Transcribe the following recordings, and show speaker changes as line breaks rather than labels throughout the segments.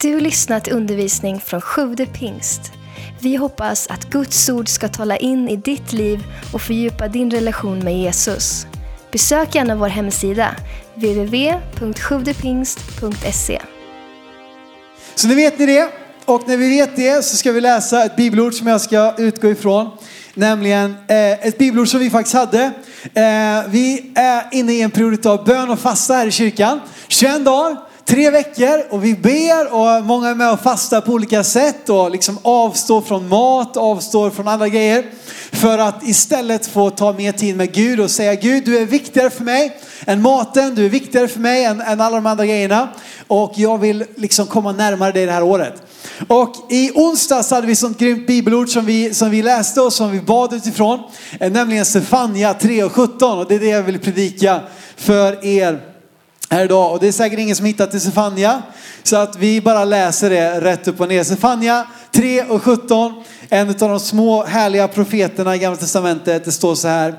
Du har lyssnat till undervisning från Sjude pingst. Vi hoppas att Guds ord ska tala in i ditt liv och fördjupa din relation med Jesus. Besök gärna vår hemsida, www.sjuvdepingst.se.
Så nu vet ni det. Och när vi vet det så ska vi läsa ett bibelord som jag ska utgå ifrån. Nämligen eh, ett bibelord som vi faktiskt hade. Eh, vi är inne i en period av bön och fasta här i kyrkan. 21 dagar, tre veckor och vi ber och många är med och fastar på olika sätt och liksom avstår från mat, avstår från andra grejer. För att istället få ta mer tid med Gud och säga Gud du är viktigare för mig än maten, du är viktigare för mig än, än alla de andra grejerna. Och jag vill liksom komma närmare dig det här året. Och i onsdags hade vi ett sånt grymt bibelord som vi, som vi läste och som vi bad utifrån. Eh, nämligen Stefania 3 och 17 och det är det jag vill predika för er här idag. Och det är säkert ingen som hittat till Sefania. Så att vi bara läser det rätt upp och ner. Sefania 3 och 17. En av de små härliga profeterna i Gamla Testamentet. Det står så här.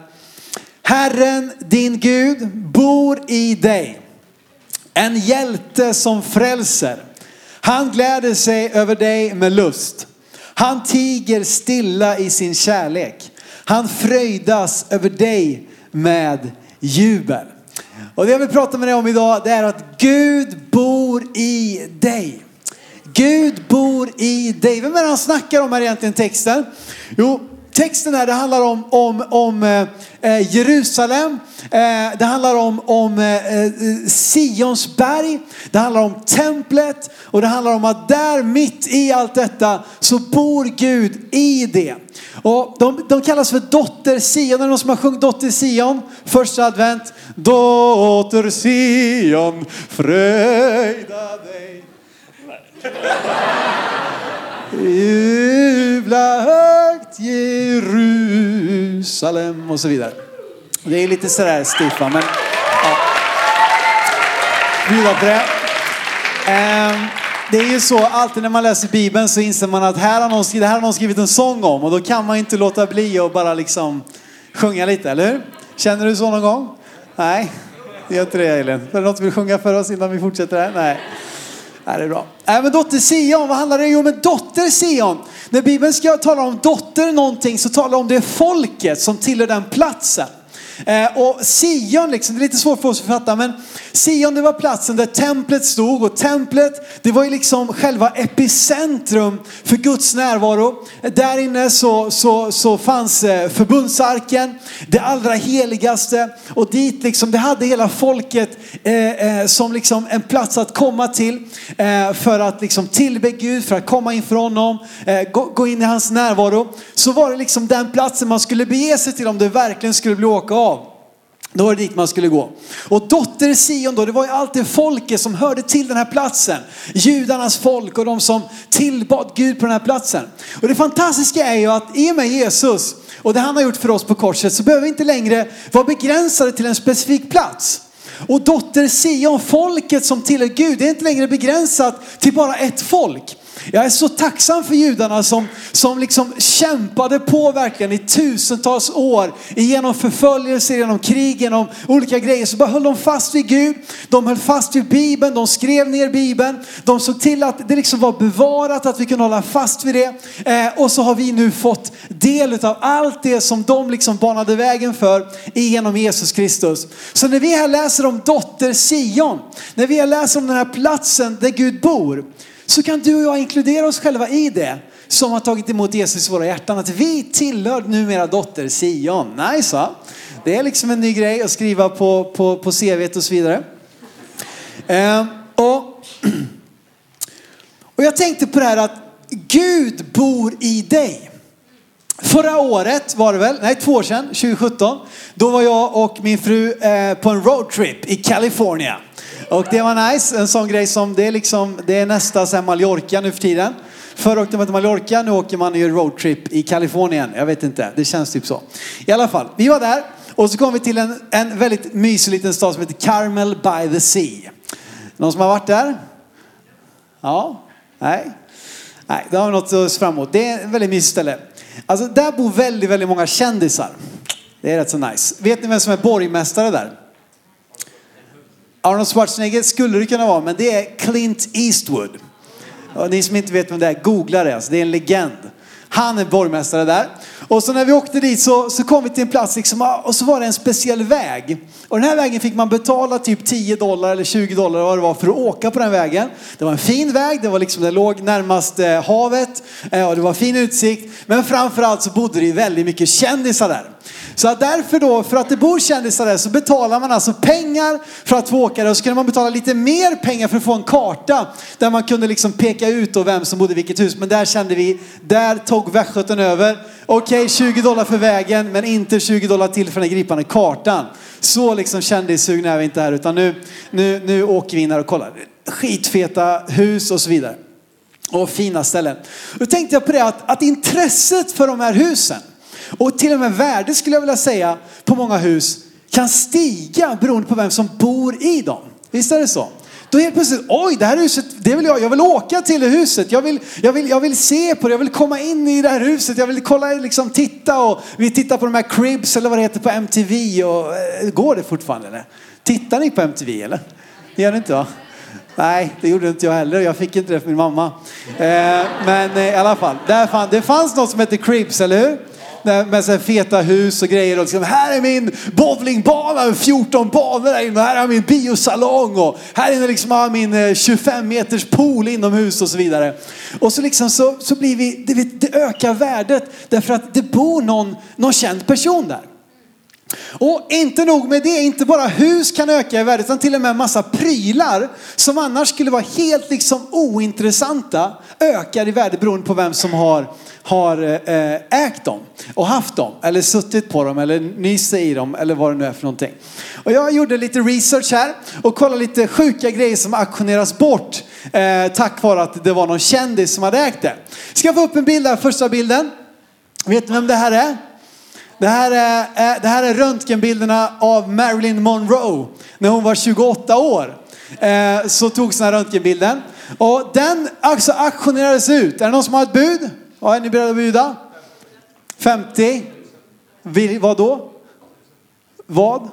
Herren din Gud bor i dig. En hjälte som frälser. Han gläder sig över dig med lust. Han tiger stilla i sin kärlek. Han fröjdas över dig med jubel. Och det jag vill prata med dig om idag det är att Gud bor i dig. Gud bor i dig. Vem är det han snackar om här egentligen texten? Jo, texten här det handlar om, om, om eh, eh Jerusalem. Eh, det handlar om, om eh, eh, Sions berg. Det handlar om templet. Och det handlar om att där mitt i allt detta så bor Gud i det. Och de, de kallas för dotter Sion. Är det någon som har sjungit dotter Sion? Första advent. Dotter Sion, fröjda dig. Jubla högt Jerusalem och så vidare. Det är lite sådär stift va, men ja. Bjuda på det. Um, det är ju så, alltid när man läser Bibeln så inser man att här har någon, det här har någon skrivit en sång om och då kan man inte låta bli att bara liksom sjunga lite, eller hur? Känner du så någon gång? Nej, det gör inte det Elin. Är det något du vill sjunga för oss innan vi fortsätter här? Nej. Nej, det är bra. Även dotter Sion, vad handlar det om? Men dotter Sion. När Bibeln ska tala om dotter någonting så talar om det folket som tillhör den platsen. Eh, och Sion, liksom, det är lite svårt för oss att fatta, men Sion det var platsen där templet stod och templet det var ju liksom själva epicentrum för Guds närvaro. Där inne så, så, så fanns eh, förbundsarken, det allra heligaste och dit liksom, det hade hela folket Eh, eh, som liksom en plats att komma till eh, för att liksom tillbe Gud, för att komma inför honom, eh, gå, gå in i hans närvaro. Så var det liksom den platsen man skulle bege sig till om det verkligen skulle bli åka av. Då var det dit man skulle gå. Och dotter Sion då, det var ju alltid folket som hörde till den här platsen. Judarnas folk och de som tillbad Gud på den här platsen. Och det fantastiska är ju att i och med Jesus och det han har gjort för oss på korset så behöver vi inte längre vara begränsade till en specifik plats. Och dotter Sion, folket som tillhör Gud, det är inte längre begränsat till bara ett folk. Jag är så tacksam för judarna som, som liksom kämpade på verkligen i tusentals år. Genom förföljelser, genom krig, genom olika grejer. Så bara höll de fast vid Gud. De höll fast vid Bibeln, de skrev ner Bibeln. De såg till att det liksom var bevarat, att vi kunde hålla fast vid det. Eh, och så har vi nu fått del av allt det som de liksom banade vägen för genom Jesus Kristus. Så när vi här läser om dotter Sion, när vi här läser om den här platsen där Gud bor, så kan du och jag inkludera oss själva i det som har tagit emot Jesus i våra hjärtan. Att vi tillhör numera dotter Sion. Nice va? Det är liksom en ny grej att skriva på, på, på CV och så vidare. Eh, och, och jag tänkte på det här att Gud bor i dig. Förra året var det väl, nej två år sedan, 2017. Då var jag och min fru eh, på en roadtrip i California. Och det var nice, en sån grej som det är liksom, det är nästa sen Mallorca nu för tiden. Förr åkte man till Mallorca, nu åker man ju roadtrip i Kalifornien. Jag vet inte, det känns typ så. I alla fall, vi var där och så kom vi till en, en väldigt mysig liten stad som heter Carmel by the Sea. Någon som har varit där? Ja? Nej? Nej, det har vi något att se fram emot. Det är ett väldigt mysigt ställe. Alltså där bor väldigt, väldigt många kändisar. Det är rätt så nice. Vet ni vem som är borgmästare där? Arnold Schwarzenegger skulle det kunna vara, men det är Clint Eastwood. Och ni som inte vet vem det är, googla det. Alltså, det är en legend. Han är borgmästare där. Och så när vi åkte dit så, så kom vi till en plats liksom, ah, och så var det en speciell väg. Och den här vägen fick man betala typ 10 dollar eller 20 dollar vad det var för att åka på den vägen. Det var en fin väg, det var liksom, det låg närmast eh, havet eh, och det var fin utsikt. Men framförallt så bodde det väldigt mycket kändisar där. Så att därför då, för att det bor kändisar där så betalar man alltså pengar för att få åka där. Och så kunde man betala lite mer pengar för att få en karta där man kunde liksom peka ut då vem som bodde i vilket hus. Men där kände vi, där tog västgöten över. Okej, okay, 20 dollar för vägen men inte 20 dollar till för den gripande kartan. Så liksom kändissugna är vi inte här utan nu, nu, nu åker vi in här och kollar. Skitfeta hus och så vidare. Och fina ställen. Då tänkte jag på det att, att intresset för de här husen och till och med värdet skulle jag vilja säga på många hus kan stiga beroende på vem som bor i dem. Visst är det så? Då helt plötsligt, oj det här huset, det vill jag, jag vill åka till det huset, jag vill, jag, vill, jag vill se på det, jag vill komma in i det här huset, jag vill kolla, liksom titta och vi tittar på de här cribs eller vad det heter på MTV och eh, går det fortfarande eller? Tittar ni på MTV eller? Det gör ni inte va? Nej, det gjorde inte jag heller. Jag fick inte det för min mamma. Eh, men eh, i alla fall, där fann, det fanns något som hette cribs, eller hur? Med så feta hus och grejer. Och liksom, här är min bowlingbana med 14 banor där inne. Här är min biosalong och här inne liksom har min eh, 25 meters pool inomhus och så vidare. Och så liksom så, så blir vi, det, det ökar värdet därför att det bor någon, någon känd person där. Och inte nog med det, inte bara hus kan öka i värde utan till och med en massa prylar som annars skulle vara helt liksom ointressanta ökar i värde beroende på vem som har, har eh, ägt dem och haft dem eller suttit på dem eller nyst i dem eller vad det nu är för någonting. Och jag gjorde lite research här och kollade lite sjuka grejer som auktioneras bort eh, tack vare att det var någon kändis som hade ägt det. Ska jag få upp en bild här, första bilden. Vet ni vem det här är? Det här är, eh, det här är röntgenbilderna av Marilyn Monroe när hon var 28 år. Eh, så togs den här röntgenbilden. Och den alltså auktionerades ut. Är det någon som har ett bud? Ja, är ni beredda att bjuda? 50? Vad då? Vad?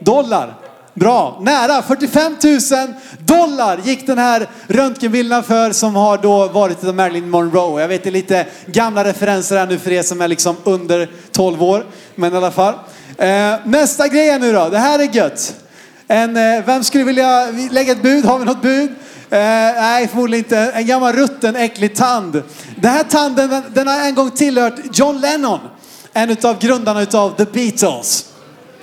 Dollar. Bra, nära 45 000 dollar gick den här röntgenbilden för som har då varit av Marilyn Monroe. Jag vet det är lite gamla referenser här nu för er som är liksom under 12 år. Men i alla fall. Eh, nästa grej nu då, det här är gött. En, eh, vem skulle vilja lägga ett bud? Har vi något bud? Eh, nej, förmodligen inte. En gammal rutten äcklig tand. Den här tanden den, den har en gång tillhört John Lennon. En av grundarna utav The Beatles.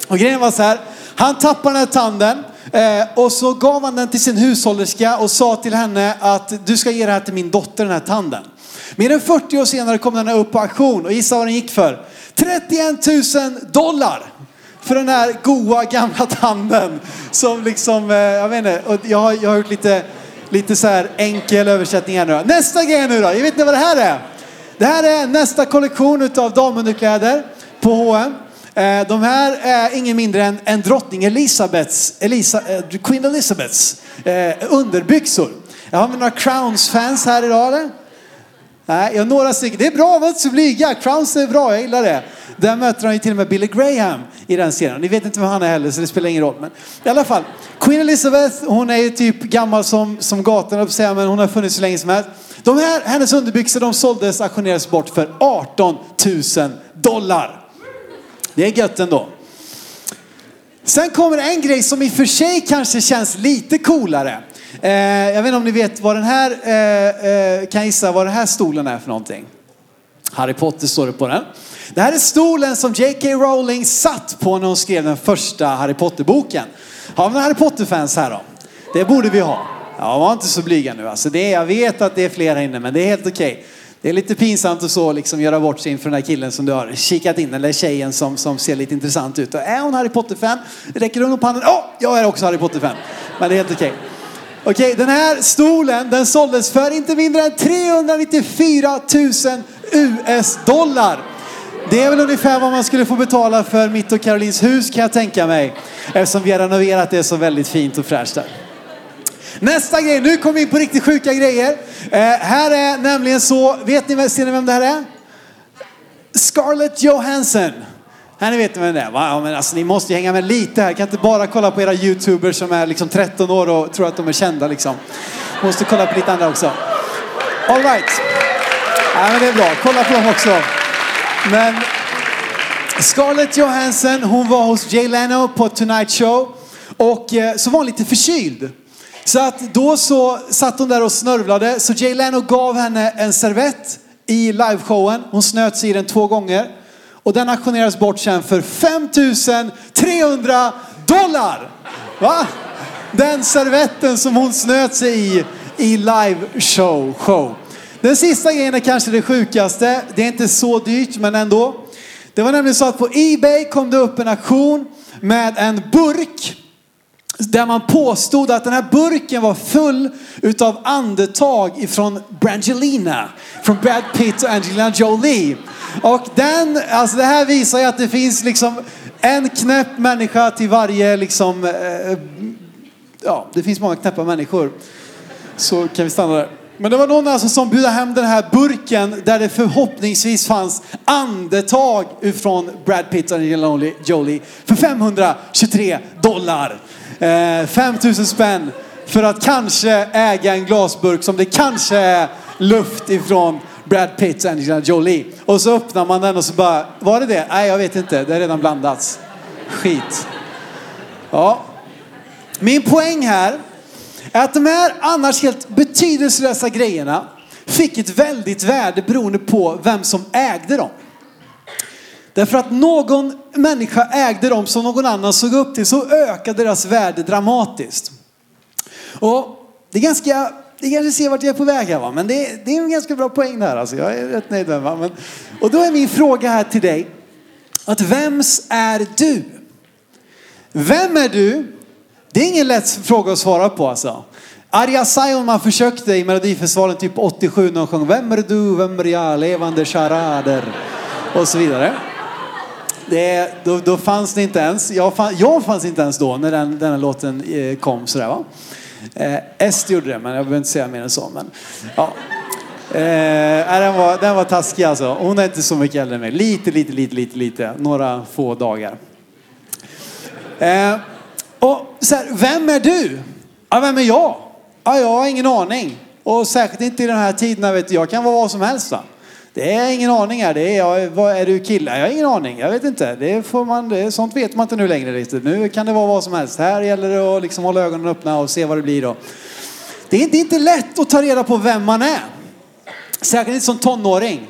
Och grejen var så här. Han tappade den här tanden eh, och så gav han den till sin hushållerska och sa till henne att du ska ge det här till min dotter, den här tanden. Mer än 40 år senare kom den här upp på auktion och gissa vad den gick för? 31 000 dollar! För den här goa gamla tanden. Som liksom, eh, jag vet inte, och jag har, jag har gjort lite, lite så här enkel översättning här nu. Nästa grej nu då, jag vet inte vad det här är? Det här är nästa kollektion utav damunderkläder på H&M. Eh, de här är ingen mindre än, än drottning Elisabeths, Elisa, eh, Queen Elizabeths eh, underbyxor. Jag har vi några Crowns-fans här idag eller? Nej, jag har några stycken. Det är bra, var inte så blyga. Crowns är bra, jag gillar det. Där möter han ju till och med Billy Graham i den serien. Ni vet inte vem han är heller så det spelar ingen roll. Men i alla fall, Queen Elizabeth, hon är ju typ gammal som, som gatan säga, men hon har funnits så länge som helst. De här, hennes underbyxor de såldes, auktionerades bort för 18 000 dollar. Det är gött ändå. Sen kommer en grej som i och för sig kanske känns lite coolare. Eh, jag vet inte om ni vet vad den här, eh, eh, kan gissa vad den här stolen är för någonting. Harry Potter står det på den. Det här är stolen som J.K. Rowling satt på när hon skrev den första Harry Potter-boken. Har vi några Harry Potter-fans här då? Det borde vi ha. Ja, var inte så blyga nu. Alltså det är, jag vet att det är flera här inne, men det är helt okej. Okay. Det är lite pinsamt att så liksom göra bort sig inför den här killen som du har kikat in, eller tjejen som, som ser lite intressant ut. Och är hon Harry Potter-fan? Räcker hon upp handen? Åh, oh, jag är också Harry Potter-fan. Men det är helt okej. Okay. Okej, okay, den här stolen den såldes för inte mindre än 394 000 US-dollar. Det är väl ungefär vad man skulle få betala för mitt och Karolins hus kan jag tänka mig. Eftersom vi har renoverat det så väldigt fint och fräscht där. Nästa grej, nu kommer vi in på riktigt sjuka grejer. Eh, här är nämligen så, vet ni, ser ni vem det här är? Scarlett Johansson. Här ni vet vem det är va? Ja, men alltså, ni måste ju hänga med lite här. Kan inte bara kolla på era youtubers som är liksom 13 år och tror att de är kända liksom. Måste kolla på lite andra också. All right. Ja, men det är bra. Kolla på dem också. Men Scarlett Johansson, hon var hos Jay Leno på Tonight Show. Och eh, så var hon lite förkyld. Så att då så satt hon där och snörvlade. Så Jay Leno gav henne en servett i liveshowen. Hon snöt sig i den två gånger. Och den auktioneras bort sen för 5300 dollar. Va? Den servetten som hon snöt sig i i liveshow-show. Den sista grejen är kanske det sjukaste. Det är inte så dyrt men ändå. Det var nämligen så att på Ebay kom det upp en auktion med en burk där man påstod att den här burken var full utav andetag ifrån Brangelina. Från Brad Pitt och Angelina Jolie. Och den, alltså det här visar ju att det finns liksom en knäpp människa till varje liksom, eh, ja det finns många knäppa människor. Så kan vi stanna där. Men det var någon alltså som bjöd hem den här burken där det förhoppningsvis fanns andetag ifrån Brad Pitt och Angelina Jolie för 523 dollar. Eh, 5000 spänn för att kanske äga en glasburk som det kanske är luft ifrån Brad Pitt och Angelina Jolie. Och så öppnar man den och så bara, var det det? Nej, jag vet inte. Det är redan blandats. Skit. Ja. Min poäng här är att de här annars helt betydelselösa grejerna fick ett väldigt värde beroende på vem som ägde dem. Därför att någon människa ägde dem som någon annan såg upp till så ökade deras värde dramatiskt. Och det är ganska, det kanske ser vart jag är på väg här va, men det är, det är en ganska bra poäng där alltså. Jag är rätt nöjd med va? Men, Och då är min fråga här till dig, att vems är du? Vem är du? Det är ingen lätt fråga att svara på alltså. Arja Saijonmaa försökte i Melodifestivalen typ 87 när hon sjöng Vem är du, vem är jag, levande charader och så vidare. Det, då, då fanns det inte ens, jag, fann, jag fanns inte ens då när den, den här låten eh, kom sådär va. Eh, Est gjorde det men jag behöver inte säga mer än så. Men, ja. Eh, den, var, den var taskig alltså. Hon är inte så mycket äldre än mig. Lite, lite, lite, lite, lite. Några få dagar. Eh, och så här, vem är du? Ja, vem är jag? Ja, jag har ingen aning. Och särskilt inte i den här tiden, vet jag kan vara vad som helst. Va? Det är ingen aning här. Det är, jag, vad, är du kille? Jag har ingen aning. Jag vet inte. Det får man, det, sånt vet man inte nu längre riktigt. Nu kan det vara vad som helst. Här gäller det att liksom hålla ögonen öppna och se vad det blir då. Det är, det är inte lätt att ta reda på vem man är. Särskilt inte som tonåring.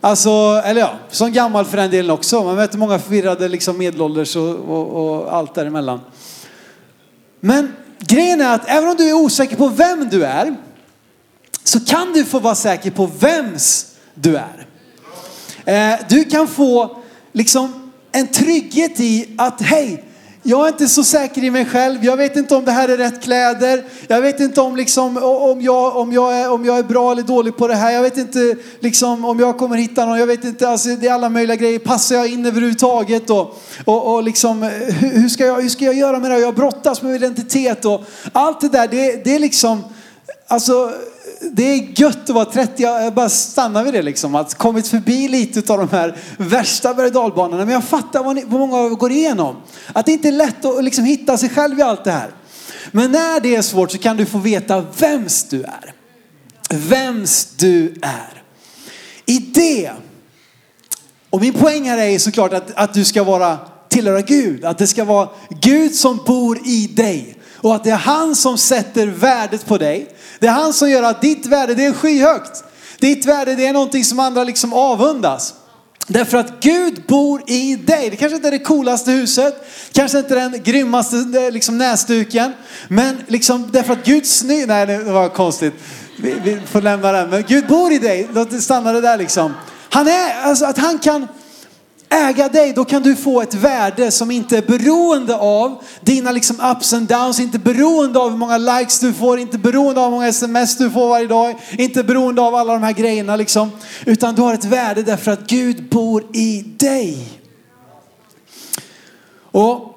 Alltså, eller ja, som gammal för den delen också. Man möter många förvirrade liksom medelålders och, och, och allt däremellan. Men grejen är att även om du är osäker på vem du är så kan du få vara säker på vems du är. Eh, du kan få liksom en trygghet i att hej, jag är inte så säker i mig själv. Jag vet inte om det här är rätt kläder. Jag vet inte om, liksom, om, jag, om, jag, är, om jag är bra eller dålig på det här. Jag vet inte liksom, om jag kommer hitta någon. Jag vet inte, alltså, det är alla möjliga grejer. Passar jag in överhuvudtaget? Och, och, och liksom, hur, ska jag, hur ska jag göra med det? här? Jag brottas med identitet och allt det där. Det, det är liksom, alltså det är gött att vara 30, jag bara stannar vid det liksom. Att kommit förbi lite av de här värsta berg dalbanorna. Men jag fattar vad, ni, vad många av er går igenom. Att det inte är lätt att liksom hitta sig själv i allt det här. Men när det är svårt så kan du få veta vems du är. Vems du är. I det. Och min poäng här är såklart att, att du ska vara tillhöra Gud. Att det ska vara Gud som bor i dig. Och att det är han som sätter värdet på dig. Det är han som gör att ditt värde, det är skyhögt. Ditt värde, det är någonting som andra liksom avundas. Därför att Gud bor i dig. Det kanske inte är det coolaste huset, kanske inte den grymmaste eh, liksom, näsduken. Men liksom därför att Gud sny... Nej, det var konstigt. Vi, vi, får lämna den. Men Gud bor i dig. Låt det stanna det där liksom. Han är, alltså att han kan äga dig, då kan du få ett värde som inte är beroende av dina liksom ups and downs, inte beroende av hur många likes du får, inte beroende av hur många sms du får varje dag, inte beroende av alla de här grejerna liksom. Utan du har ett värde därför att Gud bor i dig. Och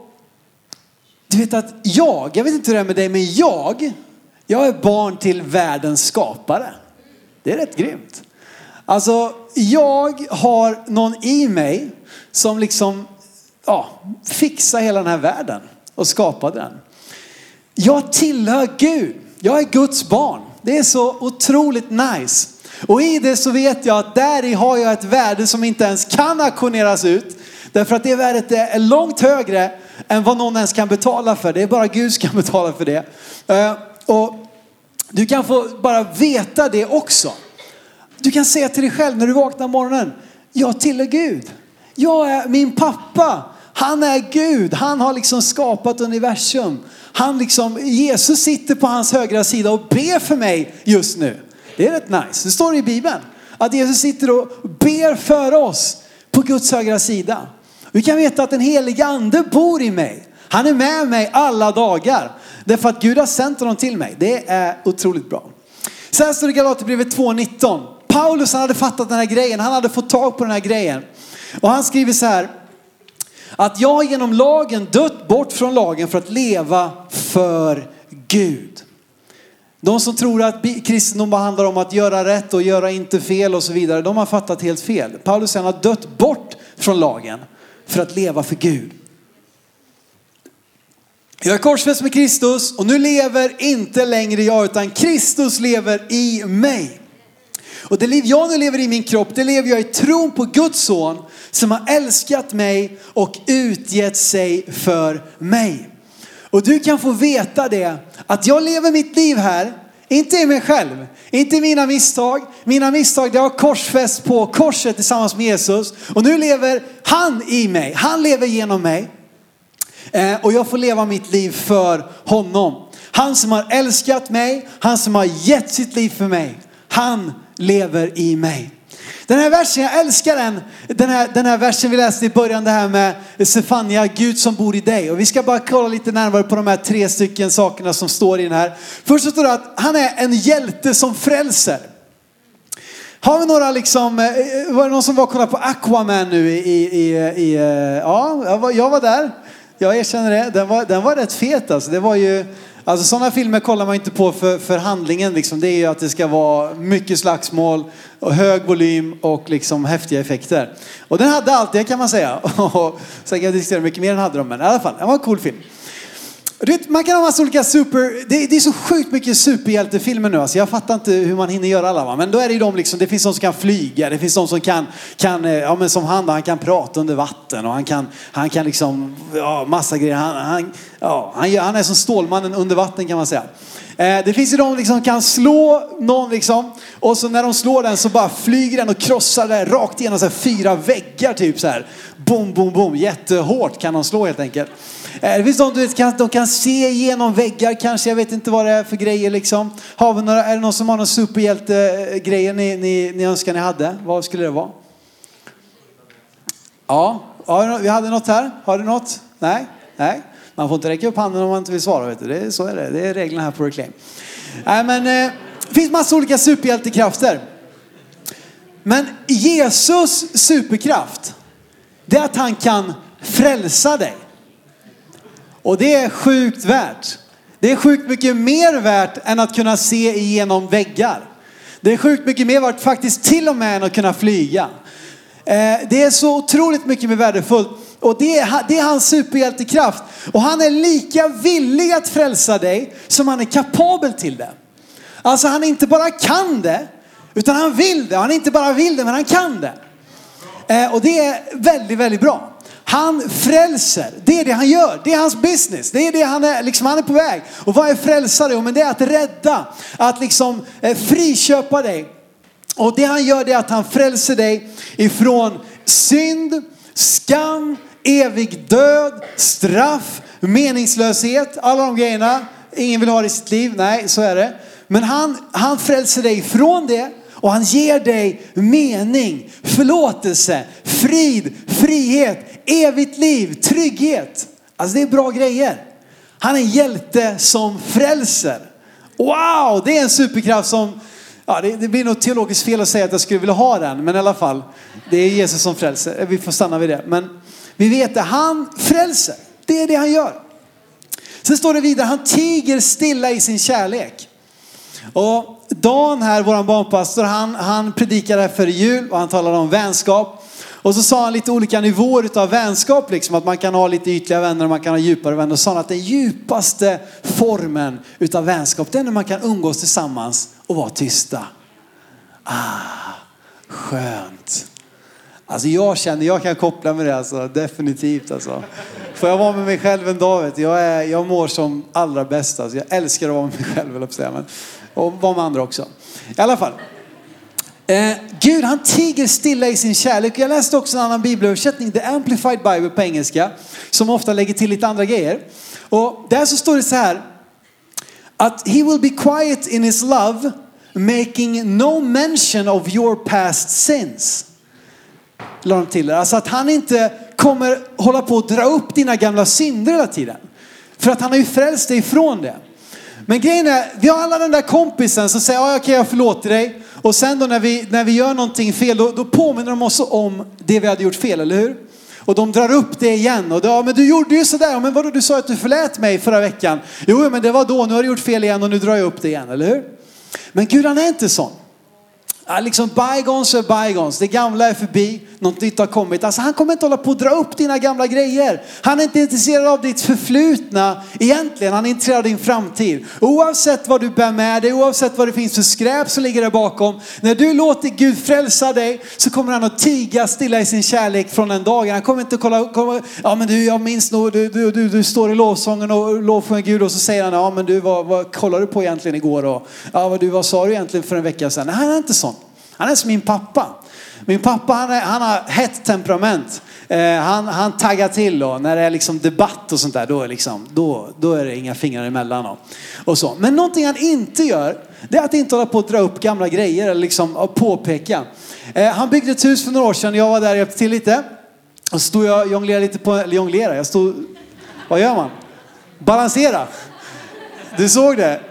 du vet att jag, jag vet inte hur det är med dig, men jag, jag är barn till världens skapare. Det är rätt grymt. Alltså, jag har någon i mig som liksom ja, fixade hela den här världen och skapade den. Jag tillhör Gud. Jag är Guds barn. Det är så otroligt nice. Och i det så vet jag att där i har jag ett värde som inte ens kan auktioneras ut. Därför att det värdet är långt högre än vad någon ens kan betala för. Det är bara Gud som kan betala för det. Eh, och du kan få bara veta det också. Du kan säga till dig själv när du vaknar morgonen, jag tillhör Gud. Jag är min pappa. Han är Gud. Han har liksom skapat universum. Han liksom, Jesus sitter på hans högra sida och ber för mig just nu. Det är rätt nice. Det står i Bibeln att Jesus sitter och ber för oss på Guds högra sida. Vi kan veta att den heliga ande bor i mig. Han är med mig alla dagar. Därför att Gud har sänt honom till mig. Det är otroligt bra. Sen står det i Galaterbrevet 2.19. Paulus han hade fattat den här grejen. Han hade fått tag på den här grejen. Och han skriver så här. Att jag genom lagen dött bort från lagen för att leva för Gud. De som tror att kristendom bara handlar om att göra rätt och göra inte fel och så vidare, de har fattat helt fel. Paulus säger han har dött bort från lagen för att leva för Gud. Jag är korsfäst med Kristus och nu lever inte längre jag utan Kristus lever i mig. Och det liv jag nu lever i min kropp, det lever jag i tron på Guds son som har älskat mig och utgett sig för mig. Och du kan få veta det, att jag lever mitt liv här, inte i mig själv, inte i mina misstag. Mina misstag det har korsfäst på korset tillsammans med Jesus. Och nu lever han i mig, han lever genom mig. Eh, och jag får leva mitt liv för honom. Han som har älskat mig, han som har gett sitt liv för mig. Han lever i mig. Den här versen, jag älskar den. Den här, den här versen vi läste i början, det här med Sefania, Gud som bor i dig. Och vi ska bara kolla lite närmare på de här tre stycken sakerna som står i den här. Först så står det att han är en hjälte som frälser. Har vi några liksom, eh, eh, var det någon som var och kollade på Aquaman nu i, i, i eh, ja, jag var, jag var där. Jag erkänner det. Den var, den var rätt fet alltså. Det var ju, Alltså sådana filmer kollar man inte på för, för handlingen liksom. Det är ju att det ska vara mycket slagsmål, och hög volym och liksom häftiga effekter. Och den hade allt det kan man säga. Sen kan jag diskutera hur mycket mer den hade de, men i alla fall, det var en cool film. Vet, Man kan ha massa olika super, det, det är så sjukt mycket superhjältefilmer nu. Alltså jag fattar inte hur man hinner göra alla. Va? Men då är det ju de liksom, det finns de som kan flyga, det finns de som kan, kan eh, ja men som han då, han kan prata under vatten och han kan, han kan liksom, ja massa grejer. Han, han, ja, han, han är som Stålmannen under vatten kan man säga. Eh, det finns ju de liksom som liksom kan slå någon liksom och så när de slår den så bara flyger den och krossar den rakt igenom så fyra väggar typ så här. Boom, boom, boom. Jättehårt kan de slå helt enkelt. Eh, det finns de, du vet, kan, de kan se igenom väggar kanske, jag vet inte vad det är för grejer liksom. Har vi några, är det någon som har någon superhjältegrejer ni, ni, ni önskar ni hade? Vad skulle det vara? Ja, ja, vi hade något här. Har du något? Nej? Nej? Man får inte räcka upp handen om man inte vill svara. Vet du. Det är, så är det. Det är reglerna här på Reclaim. Nej, men, eh, det finns massa olika superhjältekrafter. Men Jesus superkraft, det är att han kan frälsa dig. Och det är sjukt värt. Det är sjukt mycket mer värt än att kunna se igenom väggar. Det är sjukt mycket mer värt faktiskt till och med än att kunna flyga. Eh, det är så otroligt mycket mer värdefullt. Och det är, det är hans superhjältekraft. Och han är lika villig att frälsa dig som han är kapabel till det. Alltså han inte bara kan det, utan han vill det. Han inte bara vill det, men han kan det. Eh, och det är väldigt, väldigt bra. Han frälser, det är det han gör. Det är hans business. Det är det han är, liksom, han är på väg. Och vad är frälsare? Jo, men det är att rädda, att liksom eh, friköpa dig. Och det han gör det är att han frälser dig ifrån synd, skam, evig död, straff, meningslöshet, alla de grejerna. Ingen vill ha det i sitt liv, nej så är det. Men han, han frälser dig från det och han ger dig mening, förlåtelse, frid, frihet, evigt liv, trygghet. Alltså det är bra grejer. Han är en hjälte som frälser. Wow, det är en superkraft som, ja det, det blir nog teologiskt fel att säga att jag skulle vilja ha den, men i alla fall. Det är Jesus som frälser, vi får stanna vid det. Men vi vet det, han frälser. Det är det han gör. Sen står det vidare, han tiger stilla i sin kärlek. Och Dan här, våran barnpastor, han, han predikade för jul och han talade om vänskap. Och så sa han lite olika nivåer av vänskap, liksom att man kan ha lite ytliga vänner och man kan ha djupare vänner. Och sa att den djupaste formen utav vänskap, det är när man kan umgås tillsammans och vara tysta. Ah, skönt. Alltså jag känner, jag kan koppla med det alltså, definitivt alltså. Får jag vara med mig själv en dag vet du, jag, är, jag mår som allra bäst alltså. Jag älskar att vara med mig själv, eller säga, men, och vara med andra också. I alla fall. Eh, Gud han tiger stilla i sin kärlek. Jag läste också en annan bibelöversättning, The Amplified Bible på engelska, som ofta lägger till lite andra grejer. Och där så står det så här, att he will be quiet in his love, making no mention of your past sins. La de till det. Alltså att han inte kommer hålla på att dra upp dina gamla synder hela tiden. För att han har ju frälst dig ifrån det. Men grejen är, vi har alla den där kompisen som säger, ja okej okay, jag förlåter dig. Och sen då när vi, när vi gör någonting fel, då, då påminner de oss om det vi hade gjort fel, eller hur? Och de drar upp det igen. Och då, ja, men du gjorde ju sådär. Men vadå, du sa att du förlät mig förra veckan. Jo, men det var då. Nu har du gjort fel igen och nu drar jag upp det igen, eller hur? Men Gud han är inte sån. Liksom bygons är bygons, det gamla är förbi, något nytt har kommit. Alltså han kommer inte hålla på att dra upp dina gamla grejer. Han är inte intresserad av ditt förflutna egentligen, han är intresserad av din framtid. Oavsett vad du bär med dig, oavsett vad det finns för skräp som ligger där bakom. När du låter Gud frälsa dig så kommer han att tiga stilla i sin kärlek från den dagen. Han kommer inte kolla, kolla ja men du jag minns nog, du, du, du, du står i lovsången och lovsjunger Gud och så säger han, ja men du vad, vad kollade du på egentligen igår då? ja vad, du, vad sa du egentligen för en vecka sedan? Nej han är inte sån. Han är som min pappa. Min pappa han, är, han har hett temperament. Eh, han, han taggar till då. När det är liksom debatt och sånt där, då är, liksom, då, då är det inga fingrar emellan. Och, och så. Men någonting han inte gör, det är att inte hålla på att dra upp gamla grejer eller liksom påpeka. Eh, han byggde ett hus för några år sedan, jag var där och hjälpte till lite. Och så stod jag och jonglerade lite på, eller jonglera, jag stod, vad gör man? Balansera. Du såg det?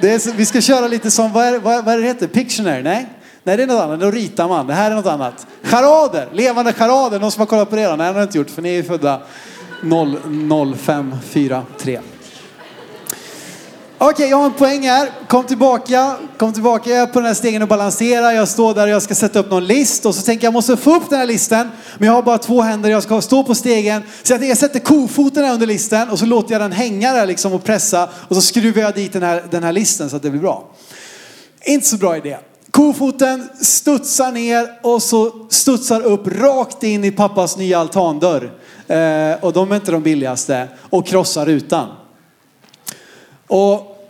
det är, vi ska köra lite som, vad är, vad, vad är det heter? Pictionary? Nej? Nej, det är något annat. Då ritar man. Det här är något annat. Charader, levande charader. Någon som har kollat på det? Då? Nej, det har inte gjort för ni är födda 00543. Okej, okay, jag har en poäng här. Kom tillbaka, kom tillbaka. Jag är på den här stegen och balanserar. Jag står där och jag ska sätta upp någon list och så tänker jag, jag måste få upp den här listen. Men jag har bara två händer, jag ska stå på stegen. Så jag sätter kofoten här under listen och så låter jag den hänga där liksom och pressa. Och så skruvar jag dit den här, den här listen så att det blir bra. Inte så bra idé. Kofoten studsar ner och så studsar upp rakt in i pappas nya altandörr. Eh, och de är inte de billigaste. Och krossar rutan. Och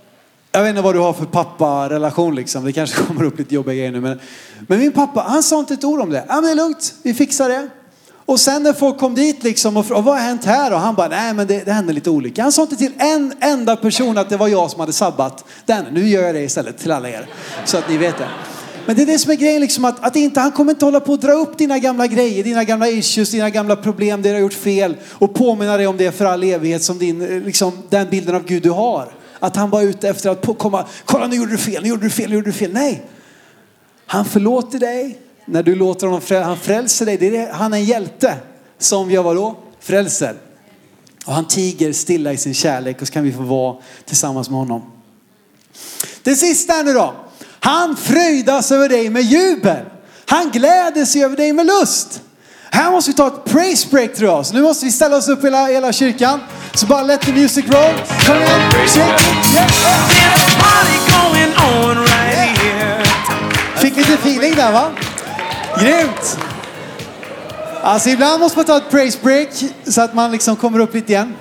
jag vet inte vad du har för papparelation liksom. Det kanske kommer upp lite jobbiga grejer nu. Men, men min pappa, han sa inte ett ord om det. Ja men det är lugnt, vi fixar det. Och sen när folk kom dit liksom och frågade, vad har hänt här? Och han bara, nej men det, det hände lite olika. Han sa inte till en enda person att det var jag som hade sabbat den. Nu gör jag det istället till alla er. Så att ni vet det. Men det är det som är grejen, liksom att, att inte, han kommer inte hålla på att dra upp dina gamla grejer, dina gamla issues, dina gamla problem, det du har gjort fel och påminna dig om det för all evighet som din, eh, liksom, den bilden av Gud du har. Att han var ute efter att komma, kolla nu gjorde du fel, nu gjorde du fel, nu gjorde du fel. Nej, han förlåter dig när du låter honom, fräl, han frälser dig. Det är det, han är en hjälte som gör vadå? Frälser. Och han tiger stilla i sin kärlek och så kan vi få vara tillsammans med honom. Det sista nu då. Han fröjdas över dig med jubel. Han gläder sig över dig med lust. Här måste vi ta ett praise break tror jag. Så nu måste vi ställa oss upp hela, hela kyrkan. Så bara let the music roll. Kom igen. Fick lite feeling där va? Grymt. Alltså ibland måste man ta ett praise break så att man liksom kommer upp lite igen.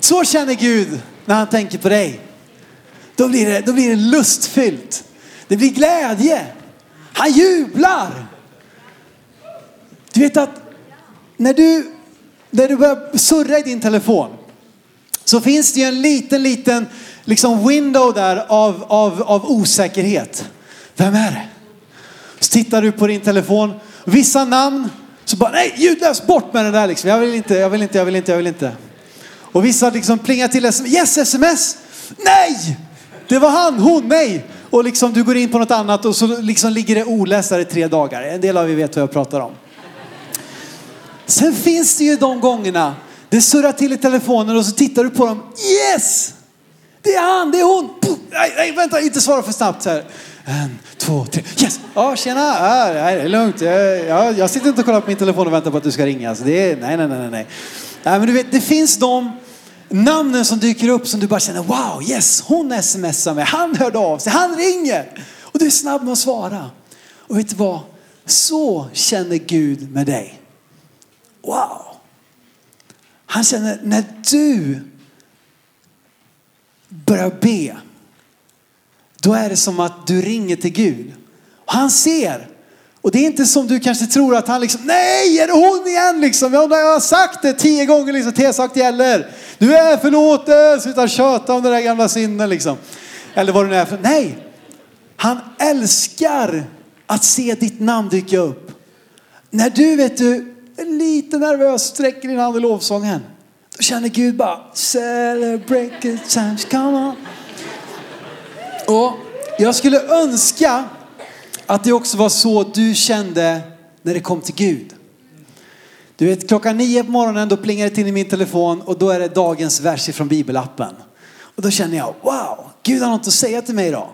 Så känner Gud när han tänker på dig. Då blir det, då blir det lustfyllt. Det blir glädje. Han jublar. Du vet att när du, när du börjar surra i din telefon så finns det ju en liten, liten liksom window där av, av, av osäkerhet. Vem är det? Så tittar du på din telefon. Vissa namn så bara nej, ljudlös, bort med det där liksom. Jag vill inte, jag vill inte, jag vill inte, jag vill inte. Och vissa liksom plingar till sms. Yes, sms! Nej! Det var han, hon, nej. Och liksom du går in på något annat och så liksom ligger det oläst där i tre dagar. En del av er vet vad jag pratar om. Sen finns det ju de gångerna det surrar till i telefonen och så tittar du på dem. Yes! Det är han, det är hon. Nej, nej vänta, inte svara för snabbt. Så här. En, två, tre. Yes! Ja, tjena. Ja, det är lugnt. Jag, jag, jag sitter inte och kollar på min telefon och väntar på att du ska ringa. Så det är, nej, nej, nej, nej. nej men du vet, det finns de namnen som dyker upp som du bara känner wow, yes, hon smsar mig, han hörde av sig, han ringer. Och du är snabb med att svara. Och vet du vad? Så känner Gud med dig. Wow. Han känner när du börjar be, då är det som att du ringer till Gud. Han ser. Och det är inte som du kanske tror att han liksom, nej är det hon igen liksom? Jag har sagt det tio gånger liksom, T-sagt gäller. Du är förlåten, sluta tjata om det där gamla sinnet liksom. Eller vad det nu är för, nej. Han älskar att se ditt namn dyka upp. När du vet du, är lite nervös, sträcker din hand i lovsången. Då känner Gud bara, celebrate good times, come on. Och jag skulle önska att det också var så du kände när det kom till Gud. Du vet klockan nio på morgonen då plingar det till i min telefon och då är det dagens vers från bibelappen. Och då känner jag, wow, Gud har något att säga till mig idag.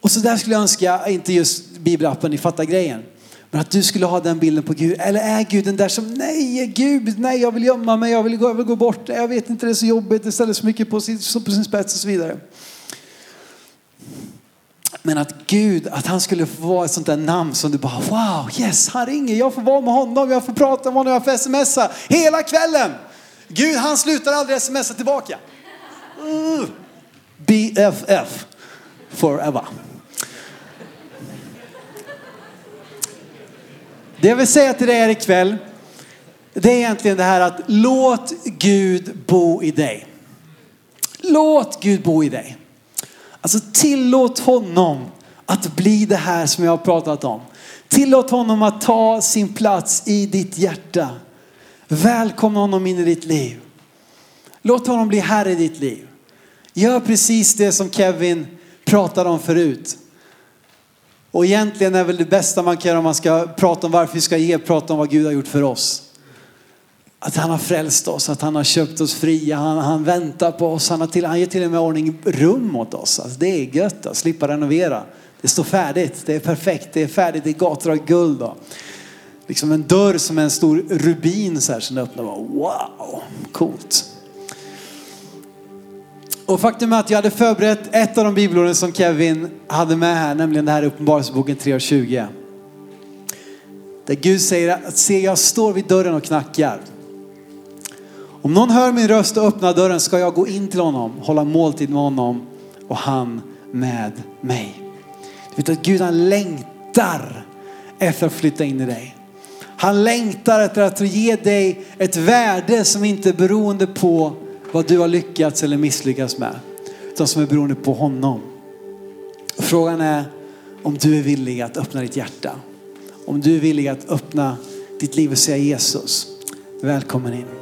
Och så där skulle jag önska, inte just bibelappen, ni fattar grejen. Men att du skulle ha den bilden på Gud. Eller är Gud den där som, nej Gud, nej jag vill gömma mig, jag vill gå, jag vill gå bort, jag vet inte, det är så jobbigt, det ställer så mycket på sin, på sin spets och så vidare. Men att Gud, att han skulle få vara ett sånt där namn som du bara, wow, yes, han ringer, jag får vara med honom, jag får prata med honom, jag får smsa hela kvällen. Gud, han slutar aldrig smsa tillbaka. Mm. Uh, BFF forever. Det jag vill säga till dig här ikväll, det är egentligen det här att låt Gud bo i dig. Låt Gud bo i dig. Alltså tillåt honom att bli det här som jag har pratat om. Tillåt honom att ta sin plats i ditt hjärta. Välkomna honom in i ditt liv. Låt honom bli här i ditt liv. Gör precis det som Kevin pratade om förut. Och egentligen är väl det bästa man kan göra om man ska prata om varför vi ska ge, prata om vad Gud har gjort för oss. Att han har frälst oss, att han har köpt oss fria, han, han väntar på oss, han, har till, han ger till och med ordning rum åt oss. Alltså det är gött att slippa renovera. Det står färdigt, det är perfekt, det är färdigt, det är gator av guld. Då. Liksom en dörr som är en stor rubin så här som öppnar. Wow, coolt. Och faktum är att jag hade förberett ett av de bibelorden som Kevin hade med här, nämligen det här Uppenbarelseboken 3.20. Där Gud säger att se jag står vid dörren och knackar. Om någon hör min röst och öppnar dörren ska jag gå in till honom, hålla måltid med honom och han med mig. Du vet att Gud han längtar efter att flytta in i dig. Han längtar efter att ge dig ett värde som inte är beroende på vad du har lyckats eller misslyckats med. Utan som är beroende på honom. Frågan är om du är villig att öppna ditt hjärta. Om du är villig att öppna ditt liv och säga Jesus, välkommen in.